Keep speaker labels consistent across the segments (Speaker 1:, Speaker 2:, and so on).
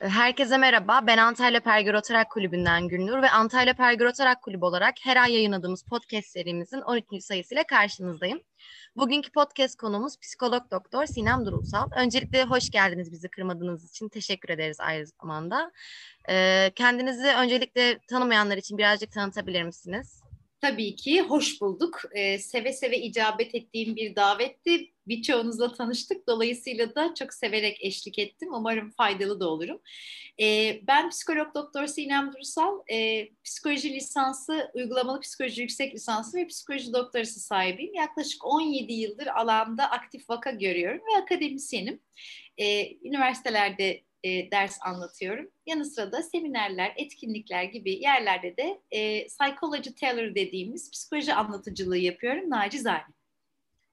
Speaker 1: Herkese merhaba. Ben Antalya Pergürotarak Kulübü'nden Gülnur ve Antalya Pergürotarak Kulübü olarak her ay yayınladığımız podcast serimizin 13. sayısıyla karşınızdayım. Bugünkü podcast konumuz psikolog doktor Sinem Durulsal. Öncelikle hoş geldiniz bizi kırmadığınız için teşekkür ederiz aynı zamanda. Ee, kendinizi öncelikle tanımayanlar için birazcık tanıtabilir misiniz?
Speaker 2: Tabii ki hoş bulduk. Ee, seve seve icabet ettiğim bir davetti. Birçoğunuzla tanıştık. Dolayısıyla da çok severek eşlik ettim. Umarım faydalı da olurum. Ee, ben psikolog doktor Sinem Dursal. Ee, psikoloji lisansı, uygulamalı psikoloji yüksek lisansı ve psikoloji doktorası sahibiyim. Yaklaşık 17 yıldır alanda aktif vaka görüyorum ve akademisyenim. Ee, üniversitelerde e, ders anlatıyorum. Yanı sıra da seminerler, etkinlikler gibi yerlerde de e, psychology teller dediğimiz psikoloji anlatıcılığı yapıyorum nacizane.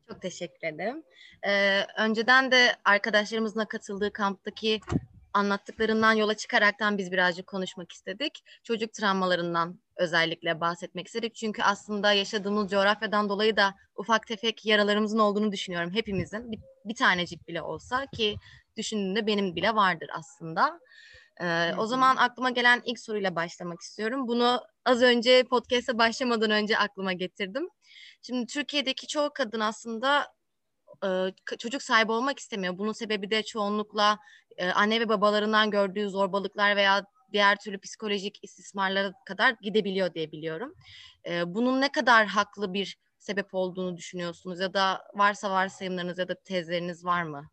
Speaker 1: Çok teşekkür ederim. Ee, önceden de arkadaşlarımızla katıldığı kamptaki anlattıklarından yola çıkaraktan biz birazcık konuşmak istedik. Çocuk travmalarından özellikle bahsetmek istedik. Çünkü aslında yaşadığımız coğrafyadan dolayı da ufak tefek yaralarımızın olduğunu düşünüyorum hepimizin. Bir, bir tanecik bile olsa ki düşündüğümde benim bile vardır aslında. Ee, o zaman aklıma gelen ilk soruyla başlamak istiyorum. Bunu az önce podcast'a başlamadan önce aklıma getirdim. Şimdi Türkiye'deki çoğu kadın aslında e, çocuk sahibi olmak istemiyor. Bunun sebebi de çoğunlukla e, anne ve babalarından gördüğü zorbalıklar veya diğer türlü psikolojik istismarlara kadar gidebiliyor diye biliyorum. E, bunun ne kadar haklı bir sebep olduğunu düşünüyorsunuz ya da varsa varsayımlarınız ya da tezleriniz var mı?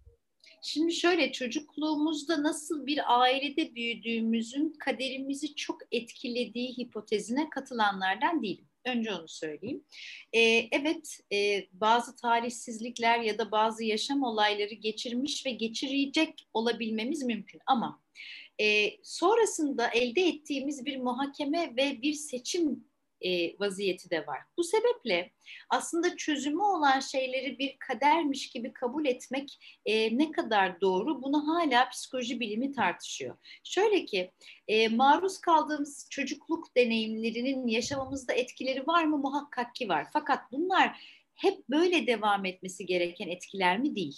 Speaker 2: Şimdi şöyle çocukluğumuzda nasıl bir ailede büyüdüğümüzün kaderimizi çok etkilediği hipotezine katılanlardan değilim. Önce onu söyleyeyim. Ee, evet e, bazı talihsizlikler ya da bazı yaşam olayları geçirmiş ve geçirecek olabilmemiz mümkün ama e, sonrasında elde ettiğimiz bir muhakeme ve bir seçim e, vaziyeti de var. Bu sebeple aslında çözümü olan şeyleri bir kadermiş gibi kabul etmek e, ne kadar doğru bunu hala psikoloji bilimi tartışıyor. Şöyle ki e, maruz kaldığımız çocukluk deneyimlerinin yaşamamızda etkileri var mı? Muhakkak ki var. Fakat bunlar hep böyle devam etmesi gereken etkiler mi? Değil.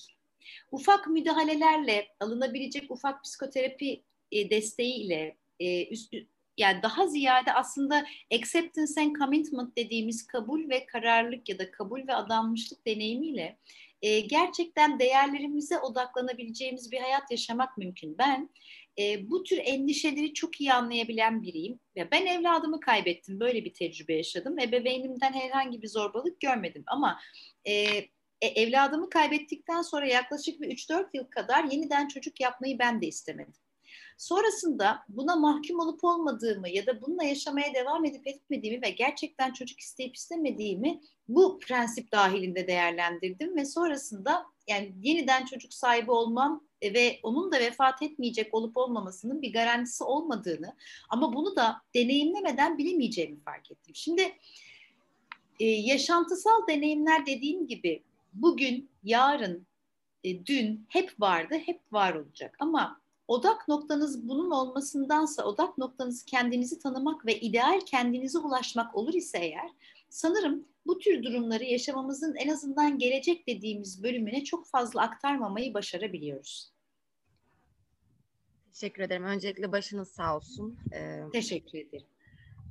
Speaker 2: Ufak müdahalelerle alınabilecek ufak psikoterapi e, desteğiyle e, üst, yani daha ziyade aslında acceptance and commitment dediğimiz kabul ve kararlılık ya da kabul ve adanmışlık deneyimiyle e, gerçekten değerlerimize odaklanabileceğimiz bir hayat yaşamak mümkün. Ben e, bu tür endişeleri çok iyi anlayabilen biriyim. Ya ben evladımı kaybettim, böyle bir tecrübe yaşadım. Ebeveynimden herhangi bir zorbalık görmedim ama e, e, evladımı kaybettikten sonra yaklaşık bir 3-4 yıl kadar yeniden çocuk yapmayı ben de istemedim. Sonrasında buna mahkum olup olmadığımı ya da bununla yaşamaya devam edip etmediğimi ve gerçekten çocuk isteyip istemediğimi bu prensip dahilinde değerlendirdim ve sonrasında yani yeniden çocuk sahibi olmam ve onun da vefat etmeyecek olup olmamasının bir garantisi olmadığını ama bunu da deneyimlemeden bilemeyeceğimi fark ettim. Şimdi e, yaşantısal deneyimler dediğim gibi bugün, yarın, e, dün hep vardı, hep var olacak. Ama odak noktanız bunun olmasındansa odak noktanız kendinizi tanımak ve ideal kendinize ulaşmak olur ise eğer sanırım bu tür durumları yaşamamızın en azından gelecek dediğimiz bölümüne çok fazla aktarmamayı başarabiliyoruz.
Speaker 1: Teşekkür ederim. Öncelikle başınız sağ olsun.
Speaker 2: Ee, Teşekkür ederim.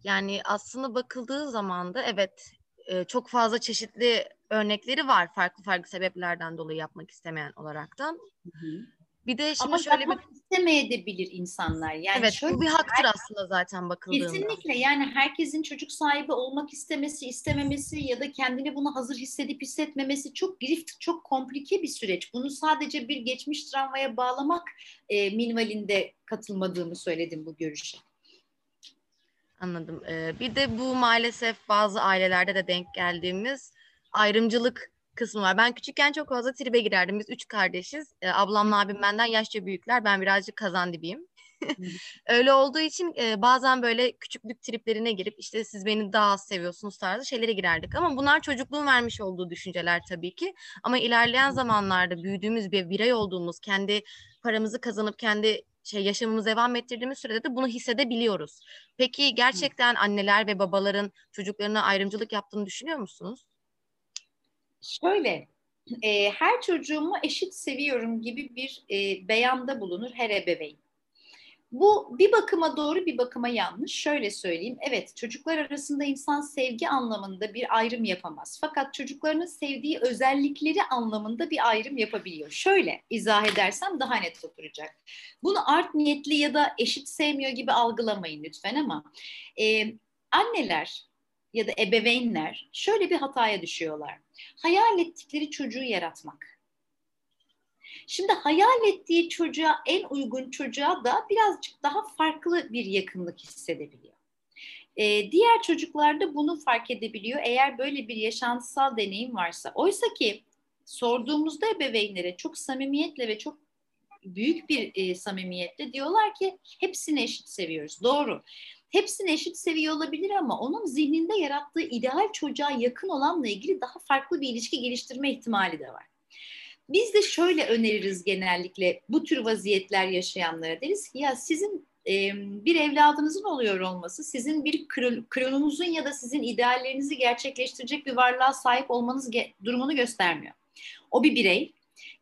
Speaker 1: Yani aslında bakıldığı zaman da evet e, çok fazla çeşitli örnekleri var farklı farklı sebeplerden dolayı yapmak istemeyen olaraktan. Hı hı.
Speaker 2: Bir de şimdi Ama şöyle bir istemeyebilir insanlar.
Speaker 1: Yani evet şöyle bu bir haktır her... aslında zaten bakıldığında.
Speaker 2: Kesinlikle yani herkesin çocuk sahibi olmak istemesi, istememesi ya da kendini buna hazır hissedip hissetmemesi çok girift, çok komplike bir süreç. Bunu sadece bir geçmiş travmaya bağlamak e, minvalinde katılmadığımı söyledim bu görüşe.
Speaker 1: Anladım. Ee, bir de bu maalesef bazı ailelerde de denk geldiğimiz ayrımcılık kısmı var. Ben küçükken çok fazla tribe girerdim. Biz üç kardeşiz. E, ablamla abim benden yaşça büyükler. Ben birazcık kazan dibiyim. Öyle olduğu için e, bazen böyle küçüklük triplerine girip işte siz beni daha az seviyorsunuz tarzı şeylere girerdik. Ama bunlar çocukluğun vermiş olduğu düşünceler tabii ki. Ama ilerleyen zamanlarda büyüdüğümüz bir birey olduğumuz, kendi paramızı kazanıp kendi şey yaşamımızı devam ettirdiğimiz sürede de bunu hissedebiliyoruz. Peki gerçekten anneler ve babaların çocuklarına ayrımcılık yaptığını düşünüyor musunuz?
Speaker 2: Şöyle, e, her çocuğumu eşit seviyorum gibi bir e, beyanda bulunur her ebeveyn. Bu bir bakıma doğru bir bakıma yanlış. Şöyle söyleyeyim. Evet çocuklar arasında insan sevgi anlamında bir ayrım yapamaz. Fakat çocuklarının sevdiği özellikleri anlamında bir ayrım yapabiliyor. Şöyle izah edersem daha net oturacak. Bunu art niyetli ya da eşit sevmiyor gibi algılamayın lütfen ama e, anneler ya da ebeveynler şöyle bir hataya düşüyorlar. Hayal ettikleri çocuğu yaratmak Şimdi hayal ettiği çocuğa en uygun çocuğa da birazcık daha farklı bir yakınlık hissedebiliyor. Ee, diğer çocuklarda bunu fark edebiliyor eğer böyle bir yaşantısal deneyim varsa. Oysa ki sorduğumuzda ebeveynlere çok samimiyetle ve çok büyük bir e, samimiyetle diyorlar ki hepsini eşit seviyoruz. Doğru. Hepsini eşit seviyor olabilir ama onun zihninde yarattığı ideal çocuğa yakın olanla ilgili daha farklı bir ilişki geliştirme ihtimali de var. Biz de şöyle öneririz genellikle bu tür vaziyetler yaşayanlara deriz ki ya sizin e, bir evladınızın oluyor olması sizin bir klonunuzun ya da sizin ideallerinizi gerçekleştirecek bir varlığa sahip olmanız ge- durumunu göstermiyor. O bir birey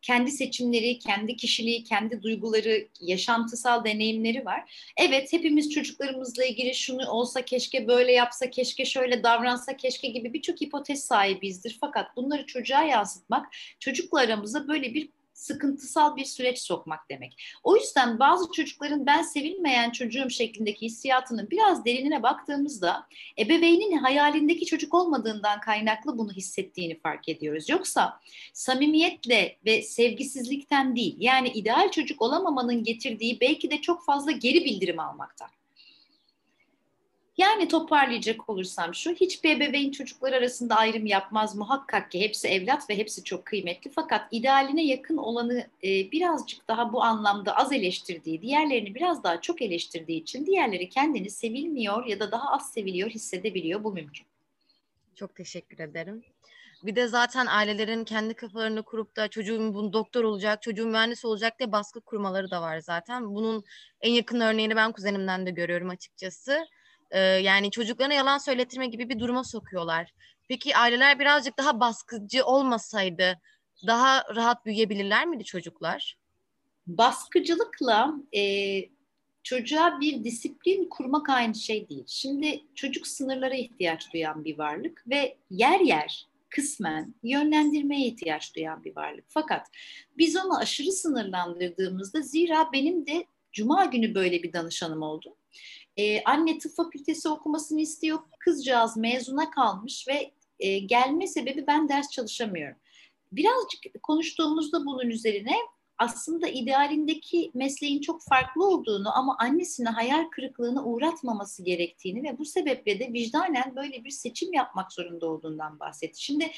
Speaker 2: kendi seçimleri, kendi kişiliği, kendi duyguları, yaşantısal deneyimleri var. Evet hepimiz çocuklarımızla ilgili şunu olsa keşke böyle yapsa, keşke şöyle davransa, keşke gibi birçok hipotez sahibizdir. Fakat bunları çocuğa yansıtmak çocukla aramıza böyle bir sıkıntısal bir süreç sokmak demek. O yüzden bazı çocukların ben sevilmeyen çocuğum şeklindeki hissiyatının biraz derinine baktığımızda ebeveynin hayalindeki çocuk olmadığından kaynaklı bunu hissettiğini fark ediyoruz. Yoksa samimiyetle ve sevgisizlikten değil yani ideal çocuk olamamanın getirdiği belki de çok fazla geri bildirim almaktan. Yani toparlayacak olursam şu, hiçbir ebeveyn çocuklar arasında ayrım yapmaz muhakkak ki hepsi evlat ve hepsi çok kıymetli. Fakat idealine yakın olanı e, birazcık daha bu anlamda az eleştirdiği, diğerlerini biraz daha çok eleştirdiği için diğerleri kendini sevilmiyor ya da daha az seviliyor hissedebiliyor. Bu mümkün.
Speaker 1: Çok teşekkür ederim. Bir de zaten ailelerin kendi kafalarını kurup da çocuğum bunu doktor olacak, çocuğum mühendis olacak diye baskı kurmaları da var zaten. Bunun en yakın örneğini ben kuzenimden de görüyorum açıkçası e, yani çocuklarına yalan söyletirme gibi bir duruma sokuyorlar. Peki aileler birazcık daha baskıcı olmasaydı daha rahat büyüyebilirler miydi çocuklar?
Speaker 2: Baskıcılıkla e, çocuğa bir disiplin kurmak aynı şey değil. Şimdi çocuk sınırlara ihtiyaç duyan bir varlık ve yer yer kısmen yönlendirmeye ihtiyaç duyan bir varlık. Fakat biz onu aşırı sınırlandırdığımızda zira benim de cuma günü böyle bir danışanım oldu. Ee, anne tıp fakültesi okumasını istiyor. Kızcağız mezuna kalmış ve e, gelme sebebi ben ders çalışamıyorum. Birazcık konuştuğumuzda bunun üzerine aslında idealindeki mesleğin çok farklı olduğunu ama annesine hayal kırıklığına uğratmaması gerektiğini ve bu sebeple de vicdanen böyle bir seçim yapmak zorunda olduğundan bahsetti. Şimdi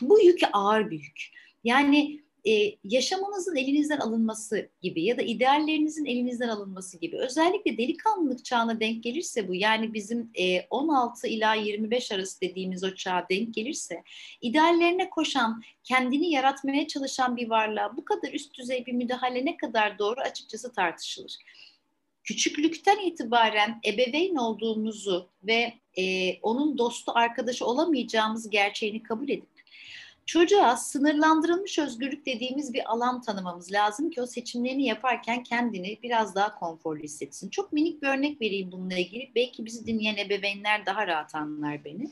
Speaker 2: bu yük ağır bir yük. Yani e, yaşamanızın elinizden alınması gibi ya da ideallerinizin elinizden alınması gibi. Özellikle delikanlılık çağına denk gelirse bu yani bizim e, 16 ila 25 arası dediğimiz o çağa denk gelirse ideallerine koşan kendini yaratmaya çalışan bir varlığa bu kadar üst düzey bir müdahale ne kadar doğru açıkçası tartışılır. Küçüklükten itibaren ebeveyn olduğumuzu ve e, onun dostu arkadaşı olamayacağımız gerçeğini kabul edip Çocuğa sınırlandırılmış özgürlük dediğimiz bir alan tanımamız lazım ki o seçimlerini yaparken kendini biraz daha konforlu hissetsin. Çok minik bir örnek vereyim bununla ilgili. Belki bizi dinleyen ebeveynler daha rahat anlar beni.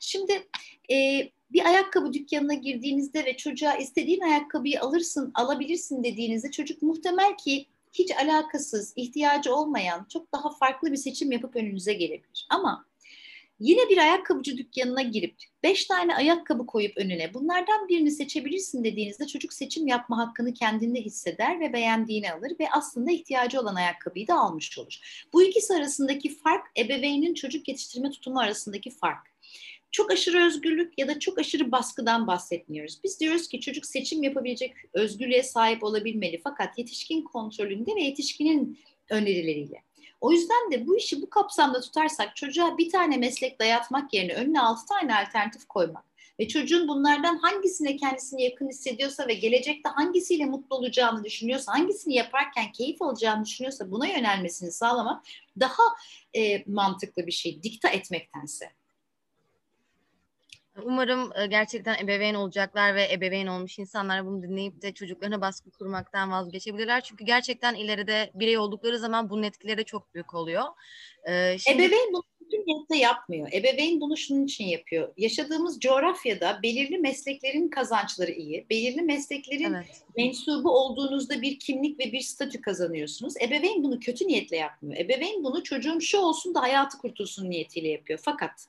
Speaker 2: Şimdi e, bir ayakkabı dükkanına girdiğinizde ve çocuğa istediğin ayakkabıyı alırsın, alabilirsin dediğinizde çocuk muhtemel ki hiç alakasız, ihtiyacı olmayan çok daha farklı bir seçim yapıp önünüze gelebilir. Ama Yine bir ayakkabıcı dükkanına girip beş tane ayakkabı koyup önüne bunlardan birini seçebilirsin dediğinizde çocuk seçim yapma hakkını kendinde hisseder ve beğendiğini alır ve aslında ihtiyacı olan ayakkabıyı da almış olur. Bu ikisi arasındaki fark ebeveynin çocuk yetiştirme tutumu arasındaki fark. Çok aşırı özgürlük ya da çok aşırı baskıdan bahsetmiyoruz. Biz diyoruz ki çocuk seçim yapabilecek özgürlüğe sahip olabilmeli fakat yetişkin kontrolünde ve yetişkinin önerileriyle. O yüzden de bu işi bu kapsamda tutarsak çocuğa bir tane meslek dayatmak yerine önüne altı tane alternatif koymak ve çocuğun bunlardan hangisine kendisini yakın hissediyorsa ve gelecekte hangisiyle mutlu olacağını düşünüyorsa, hangisini yaparken keyif alacağını düşünüyorsa buna yönelmesini sağlamak daha e, mantıklı bir şey, dikta etmektense.
Speaker 1: Umarım e, gerçekten ebeveyn olacaklar ve ebeveyn olmuş insanlar bunu dinleyip de çocuklarına baskı kurmaktan vazgeçebilirler. Çünkü gerçekten ileride birey oldukları zaman bunun etkileri çok büyük oluyor.
Speaker 2: Ee, şimdi... Ebeveyn bunu bütün niyetle yapmıyor. Ebeveyn bunu şunun için yapıyor. Yaşadığımız coğrafyada belirli mesleklerin kazançları iyi. Belirli mesleklerin evet. mensubu olduğunuzda bir kimlik ve bir statü kazanıyorsunuz. Ebeveyn bunu kötü niyetle yapmıyor. Ebeveyn bunu çocuğum şu olsun da hayatı kurtulsun niyetiyle yapıyor. Fakat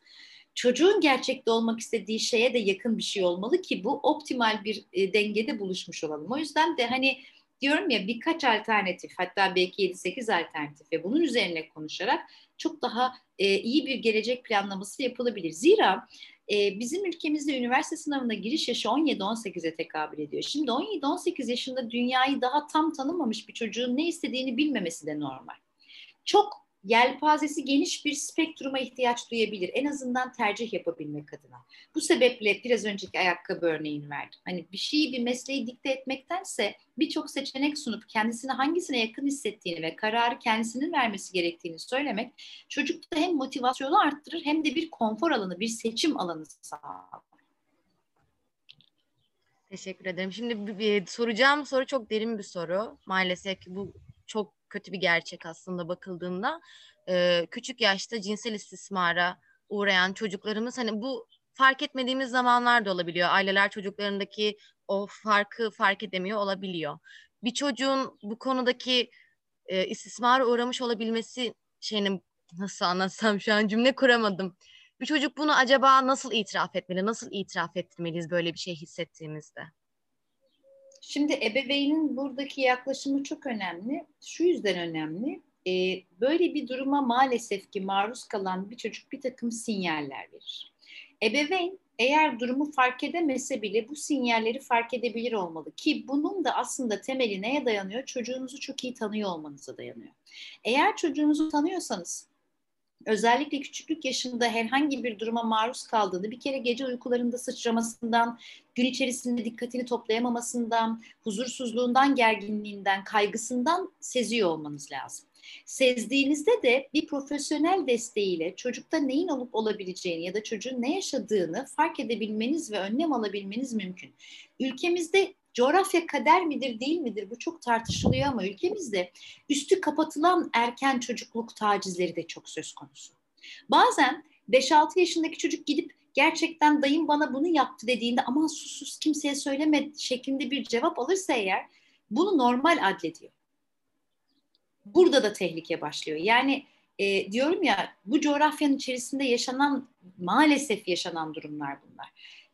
Speaker 2: çocuğun gerçekte olmak istediği şeye de yakın bir şey olmalı ki bu optimal bir e, dengede buluşmuş olalım. O yüzden de hani diyorum ya birkaç alternatif hatta belki 7-8 alternatif ve bunun üzerine konuşarak çok daha e, iyi bir gelecek planlaması yapılabilir. Zira e, bizim ülkemizde üniversite sınavına giriş yaşı 17-18'e tekabül ediyor. Şimdi 17-18 yaşında dünyayı daha tam tanımamış bir çocuğun ne istediğini bilmemesi de normal. Çok yelpazesi geniş bir spektruma ihtiyaç duyabilir. En azından tercih yapabilmek adına. Bu sebeple biraz önceki ayakkabı örneğini verdim. Hani bir şeyi, bir mesleği dikte etmektense birçok seçenek sunup kendisine hangisine yakın hissettiğini ve kararı kendisinin vermesi gerektiğini söylemek çocukta hem motivasyonu arttırır hem de bir konfor alanı, bir seçim alanı sağlar.
Speaker 1: Teşekkür ederim. Şimdi bir, bir, soracağım soru çok derin bir soru. Maalesef bu çok kötü bir gerçek aslında bakıldığında. E, küçük yaşta cinsel istismara uğrayan çocuklarımız hani bu fark etmediğimiz zamanlar da olabiliyor. Aileler çocuklarındaki o farkı fark edemiyor olabiliyor. Bir çocuğun bu konudaki e, istismara uğramış olabilmesi şeyini nasıl anlatsam şu an cümle kuramadım. Bir çocuk bunu acaba nasıl itiraf etmeli? Nasıl itiraf etmeliyiz böyle bir şey hissettiğimizde?
Speaker 2: Şimdi ebeveynin buradaki yaklaşımı çok önemli. Şu yüzden önemli. E, böyle bir duruma maalesef ki maruz kalan bir çocuk bir takım sinyaller verir. Ebeveyn eğer durumu fark edemese bile bu sinyalleri fark edebilir olmalı ki bunun da aslında temeli neye dayanıyor? Çocuğunuzu çok iyi tanıyor olmanıza dayanıyor. Eğer çocuğunuzu tanıyorsanız özellikle küçüklük yaşında herhangi bir duruma maruz kaldığını bir kere gece uykularında sıçramasından, gün içerisinde dikkatini toplayamamasından, huzursuzluğundan, gerginliğinden, kaygısından seziyor olmanız lazım. Sezdiğinizde de bir profesyonel desteğiyle çocukta neyin olup olabileceğini ya da çocuğun ne yaşadığını fark edebilmeniz ve önlem alabilmeniz mümkün. Ülkemizde Coğrafya kader midir değil midir bu çok tartışılıyor ama ülkemizde üstü kapatılan erken çocukluk tacizleri de çok söz konusu. Bazen 5-6 yaşındaki çocuk gidip gerçekten dayım bana bunu yaptı dediğinde aman sus sus kimseye söyleme şeklinde bir cevap alırsa eğer bunu normal adlediyor. Burada da tehlike başlıyor. Yani e, diyorum ya bu coğrafyanın içerisinde yaşanan maalesef yaşanan durumlar bunlar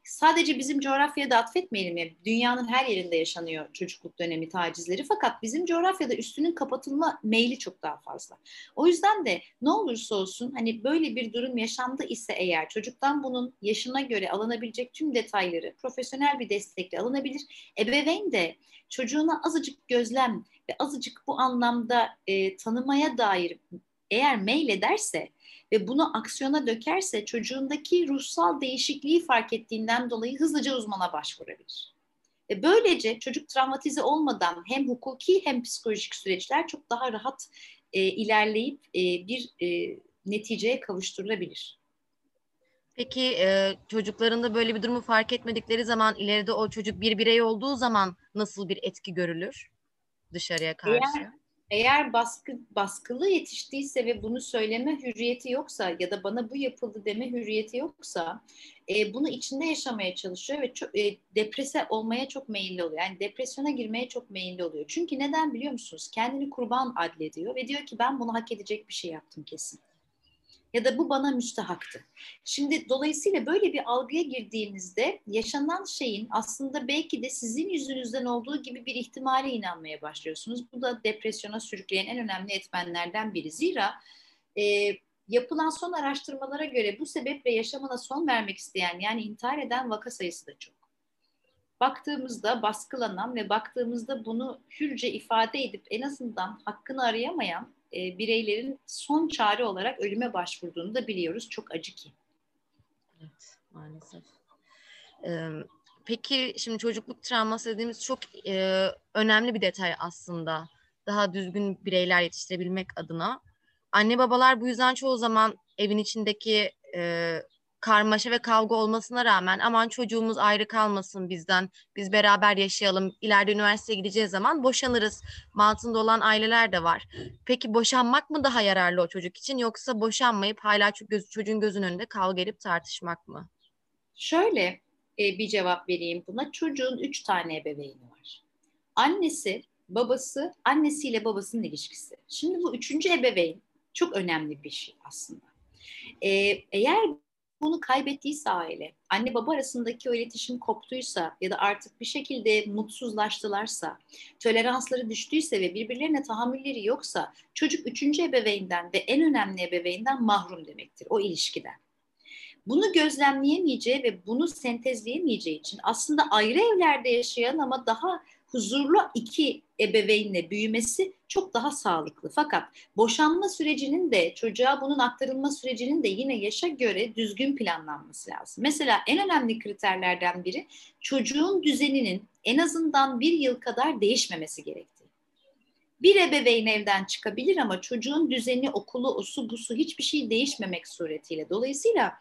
Speaker 2: sadece bizim coğrafyada atfetmeyelim ya. Dünyanın her yerinde yaşanıyor çocukluk dönemi tacizleri. Fakat bizim coğrafyada üstünün kapatılma meyli çok daha fazla. O yüzden de ne olursa olsun hani böyle bir durum yaşandı ise eğer çocuktan bunun yaşına göre alınabilecek tüm detayları profesyonel bir destekle alınabilir. Ebeveyn de çocuğuna azıcık gözlem ve azıcık bu anlamda e, tanımaya dair eğer mail ederse ve bunu aksiyona dökerse çocuğundaki ruhsal değişikliği fark ettiğinden dolayı hızlıca uzmana başvurabilir. Ve böylece çocuk travmatize olmadan hem hukuki hem psikolojik süreçler çok daha rahat e, ilerleyip e, bir e, neticeye kavuşturulabilir.
Speaker 1: Peki e, çocuklarında böyle bir durumu fark etmedikleri zaman ileride o çocuk bir birey olduğu zaman nasıl bir etki görülür dışarıya karşı?
Speaker 2: Eğer eğer baskı baskılı yetiştiyse ve bunu söyleme hürriyeti yoksa ya da bana bu yapıldı deme hürriyeti yoksa e, bunu içinde yaşamaya çalışıyor ve çok, e, deprese olmaya çok meyilli oluyor. Yani depresyona girmeye çok meyilli oluyor. Çünkü neden biliyor musunuz? Kendini kurban adlediyor ve diyor ki ben bunu hak edecek bir şey yaptım kesin ya da bu bana müstahaktı. Şimdi dolayısıyla böyle bir algıya girdiğinizde yaşanan şeyin aslında belki de sizin yüzünüzden olduğu gibi bir ihtimale inanmaya başlıyorsunuz. Bu da depresyona sürükleyen en önemli etmenlerden biri. Zira e, yapılan son araştırmalara göre bu sebeple yaşamına son vermek isteyen yani intihar eden vaka sayısı da çok. Baktığımızda baskılanan ve baktığımızda bunu hürce ifade edip en azından hakkını arayamayan e, bireylerin son çare olarak ölüme başvurduğunu da biliyoruz. Çok acı ki.
Speaker 1: Evet, maalesef. Ee, peki şimdi çocukluk travması dediğimiz çok e, önemli bir detay aslında. Daha düzgün bireyler yetiştirebilmek adına. Anne babalar bu yüzden çoğu zaman evin içindeki e, karmaşa ve kavga olmasına rağmen aman çocuğumuz ayrı kalmasın bizden, biz beraber yaşayalım, ileride üniversiteye gideceğiz zaman boşanırız mantığında olan aileler de var. Peki boşanmak mı daha yararlı o çocuk için yoksa boşanmayıp hala çocuğun gözünün önünde kavga edip tartışmak mı?
Speaker 2: Şöyle e, bir cevap vereyim buna. Çocuğun üç tane ebeveyni var. Annesi, babası, annesiyle babasının ilişkisi. Şimdi bu üçüncü ebeveyn çok önemli bir şey aslında. Ee, eğer bunu kaybettiyse aile, anne baba arasındaki o iletişim koptuysa ya da artık bir şekilde mutsuzlaştılarsa, toleransları düştüyse ve birbirlerine tahammülleri yoksa çocuk üçüncü ebeveynden ve en önemli ebeveynden mahrum demektir o ilişkiden. Bunu gözlemleyemeyeceği ve bunu sentezleyemeyeceği için aslında ayrı evlerde yaşayan ama daha huzurlu iki ebeveynle büyümesi çok daha sağlıklı. Fakat boşanma sürecinin de çocuğa bunun aktarılma sürecinin de yine yaşa göre düzgün planlanması lazım. Mesela en önemli kriterlerden biri çocuğun düzeninin en azından bir yıl kadar değişmemesi gerektiği. Bir ebeveyn evden çıkabilir ama çocuğun düzeni, okulu, osu, busu hiçbir şey değişmemek suretiyle. Dolayısıyla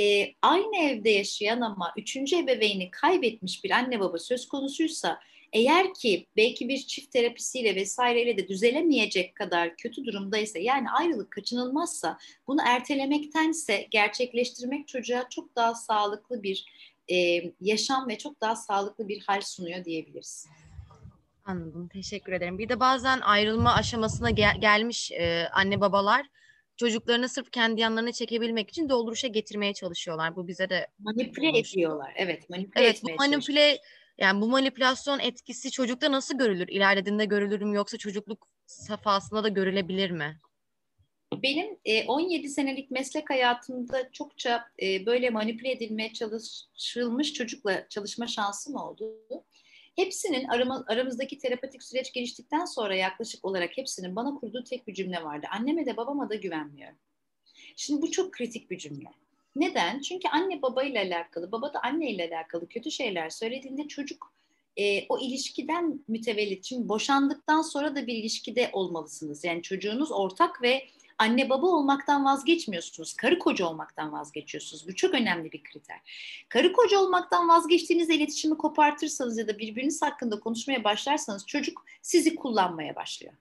Speaker 2: e, aynı evde yaşayan ama üçüncü ebeveyni kaybetmiş bir anne baba söz konusuysa eğer ki belki bir çift terapisiyle vesaireyle de düzelemeyecek kadar kötü durumdaysa yani ayrılık kaçınılmazsa bunu ertelemektense gerçekleştirmek çocuğa çok daha sağlıklı bir e, yaşam ve çok daha sağlıklı bir hal sunuyor diyebiliriz.
Speaker 1: Anladım. Teşekkür ederim. Bir de bazen ayrılma aşamasına gel- gelmiş e, anne babalar çocuklarını sırf kendi yanlarına çekebilmek için dolduruşa getirmeye çalışıyorlar. Bu bize de
Speaker 2: manipüle olmuş. ediyorlar. Evet, manipüle
Speaker 1: evet, bu manipüle yani bu manipülasyon etkisi çocukta nasıl görülür? İlerlediğinde görülür mü yoksa çocukluk safhasında da görülebilir mi?
Speaker 2: Benim 17 e, senelik meslek hayatımda çokça e, böyle manipüle edilmeye çalışılmış çocukla çalışma şansım oldu. Hepsinin aramızdaki terapetik süreç geliştikten sonra yaklaşık olarak hepsinin bana kurduğu tek bir cümle vardı. Anneme de babama da güvenmiyorum. Şimdi bu çok kritik bir cümle. Neden? Çünkü anne babayla alakalı, baba da anneyle alakalı kötü şeyler söylediğinde çocuk e, o ilişkiden mütevellit. Şimdi boşandıktan sonra da bir ilişkide olmalısınız. Yani çocuğunuz ortak ve anne baba olmaktan vazgeçmiyorsunuz. Karı koca olmaktan vazgeçiyorsunuz. Bu çok önemli bir kriter. Karı koca olmaktan vazgeçtiğinizde iletişimi kopartırsanız ya da birbiriniz hakkında konuşmaya başlarsanız çocuk sizi kullanmaya başlıyor.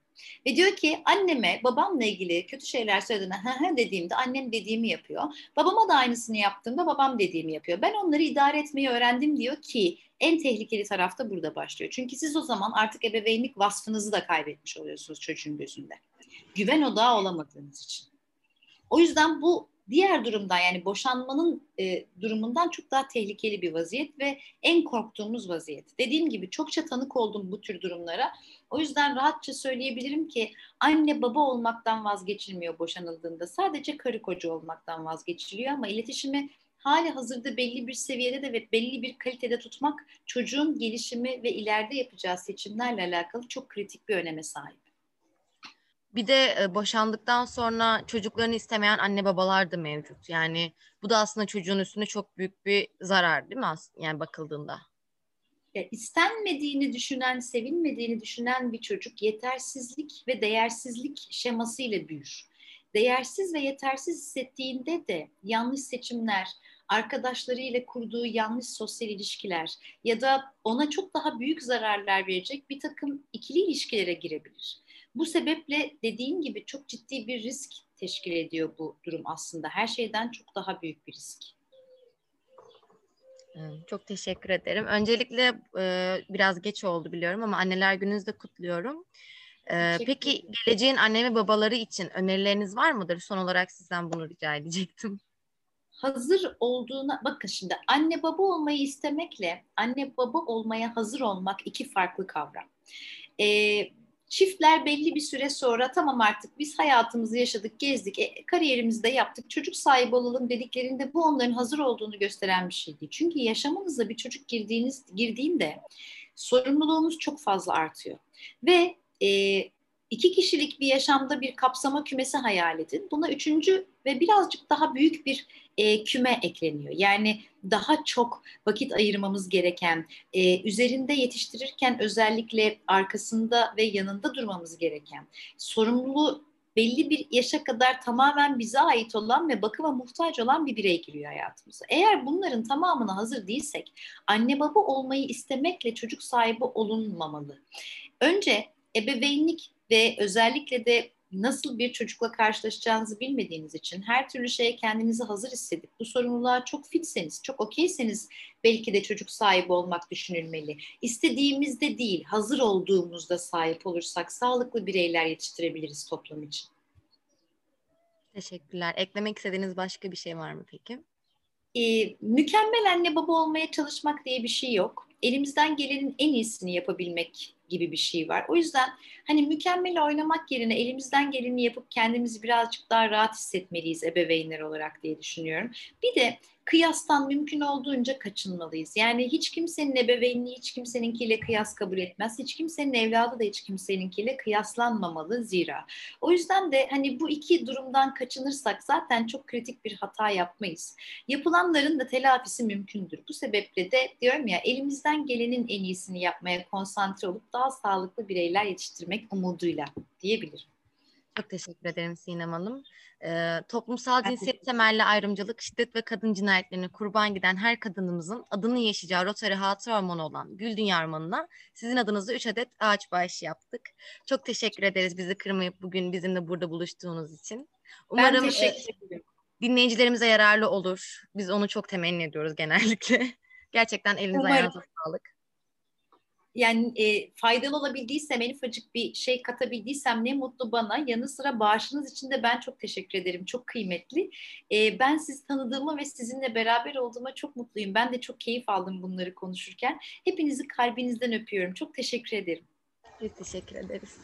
Speaker 2: Ve diyor ki anneme babamla ilgili kötü şeyler söylediğinde hı hı dediğimde annem dediğimi yapıyor. Babama da aynısını yaptığımda babam dediğimi yapıyor. Ben onları idare etmeyi öğrendim diyor ki en tehlikeli taraf da burada başlıyor. Çünkü siz o zaman artık ebeveynlik vasfınızı da kaybetmiş oluyorsunuz çocuğun gözünde. Güven odağı olamadığınız için. O yüzden bu diğer durumdan yani boşanmanın e, durumundan çok daha tehlikeli bir vaziyet ve en korktuğumuz vaziyet. Dediğim gibi çokça tanık oldum bu tür durumlara. O yüzden rahatça söyleyebilirim ki anne baba olmaktan vazgeçilmiyor boşanıldığında. Sadece karı koca olmaktan vazgeçiliyor ama iletişimi hali hazırda belli bir seviyede de ve belli bir kalitede tutmak çocuğun gelişimi ve ileride yapacağı seçimlerle alakalı çok kritik bir öneme sahip.
Speaker 1: Bir de e, boşandıktan sonra çocuklarını istemeyen anne babalar da mevcut. Yani bu da aslında çocuğun üstünde çok büyük bir zarar değil mi yani bakıldığında?
Speaker 2: Ya istenmediğini düşünen, sevilmediğini düşünen bir çocuk yetersizlik ve değersizlik şemasıyla büyür. Değersiz ve yetersiz hissettiğinde de yanlış seçimler, arkadaşlarıyla kurduğu yanlış sosyal ilişkiler ya da ona çok daha büyük zararlar verecek bir takım ikili ilişkilere girebilir. Bu sebeple dediğim gibi çok ciddi bir risk teşkil ediyor bu durum aslında. Her şeyden çok daha büyük bir risk.
Speaker 1: Çok teşekkür ederim. Öncelikle biraz geç oldu biliyorum ama Anneler Günü'nüzü de kutluyorum. E, peki geleceğin anne ve babaları için önerileriniz var mıdır? Son olarak sizden bunu rica edecektim.
Speaker 2: Hazır olduğuna, bakın şimdi anne baba olmayı istemekle anne baba olmaya hazır olmak iki farklı kavram. Ee, Çiftler belli bir süre sonra tamam artık biz hayatımızı yaşadık, gezdik, e, kariyerimizi de yaptık, çocuk sahibi olalım dediklerinde bu onların hazır olduğunu gösteren bir şey değil. Çünkü yaşamınıza bir çocuk girdiğiniz girdiğinde sorumluluğunuz çok fazla artıyor. Ve e, iki kişilik bir yaşamda bir kapsama kümesi hayal edin. Buna üçüncü ve birazcık daha büyük bir e, küme ekleniyor. Yani daha çok vakit ayırmamız gereken, e, üzerinde yetiştirirken özellikle arkasında ve yanında durmamız gereken, sorumlu belli bir yaşa kadar tamamen bize ait olan ve bakıma muhtaç olan bir birey giriyor hayatımıza. Eğer bunların tamamına hazır değilsek anne baba olmayı istemekle çocuk sahibi olunmamalı. Önce ebeveynlik ve özellikle de nasıl bir çocukla karşılaşacağınızı bilmediğiniz için her türlü şeye kendinizi hazır hissedip bu sorumluluğa çok fitseniz, çok okeyseniz belki de çocuk sahibi olmak düşünülmeli. İstediğimizde değil, hazır olduğumuzda sahip olursak sağlıklı bireyler yetiştirebiliriz toplum için.
Speaker 1: Teşekkürler. Eklemek istediğiniz başka bir şey var mı peki?
Speaker 2: Ee, mükemmel anne baba olmaya çalışmak diye bir şey yok. Elimizden gelenin en iyisini yapabilmek gibi bir şey var. O yüzden hani mükemmel oynamak yerine elimizden geleni yapıp kendimizi birazcık daha rahat hissetmeliyiz ebeveynler olarak diye düşünüyorum. Bir de kıyastan mümkün olduğunca kaçınmalıyız. Yani hiç kimsenin ebeveynliği hiç kimseninkiyle kıyas kabul etmez. Hiç kimsenin evladı da hiç kimseninkiyle kıyaslanmamalı zira. O yüzden de hani bu iki durumdan kaçınırsak zaten çok kritik bir hata yapmayız. Yapılanların da telafisi mümkündür. Bu sebeple de diyorum ya elimizden gelenin en iyisini yapmaya konsantre olup daha sağlıklı bireyler yetiştirmek umuduyla diyebilirim.
Speaker 1: Çok teşekkür ederim Sinem Hanım. Ee, toplumsal cinsiyet temelli ayrımcılık, şiddet ve kadın cinayetlerine kurban giden her kadınımızın adını yaşayacağı Rotary Hatıra Ormanı olan Gül Dünya Ormanı'na sizin adınızda 3 adet ağaç bağışı yaptık. Çok teşekkür ederiz bizi kırmayıp bugün bizimle burada buluştuğunuz için.
Speaker 2: Umarım ben teşekkür ederim.
Speaker 1: dinleyicilerimize yararlı olur. Biz onu çok temenni ediyoruz genellikle. Gerçekten elinize ayağınıza sağlık
Speaker 2: yani e, faydalı olabildiysem, en ufacık bir şey katabildiysem ne mutlu bana. Yanı sıra bağışınız için de ben çok teşekkür ederim. Çok kıymetli. E, ben sizi tanıdığıma ve sizinle beraber olduğuma çok mutluyum. Ben de çok keyif aldım bunları konuşurken. Hepinizi kalbinizden öpüyorum. Çok teşekkür ederim.
Speaker 1: Biz teşekkür ederiz.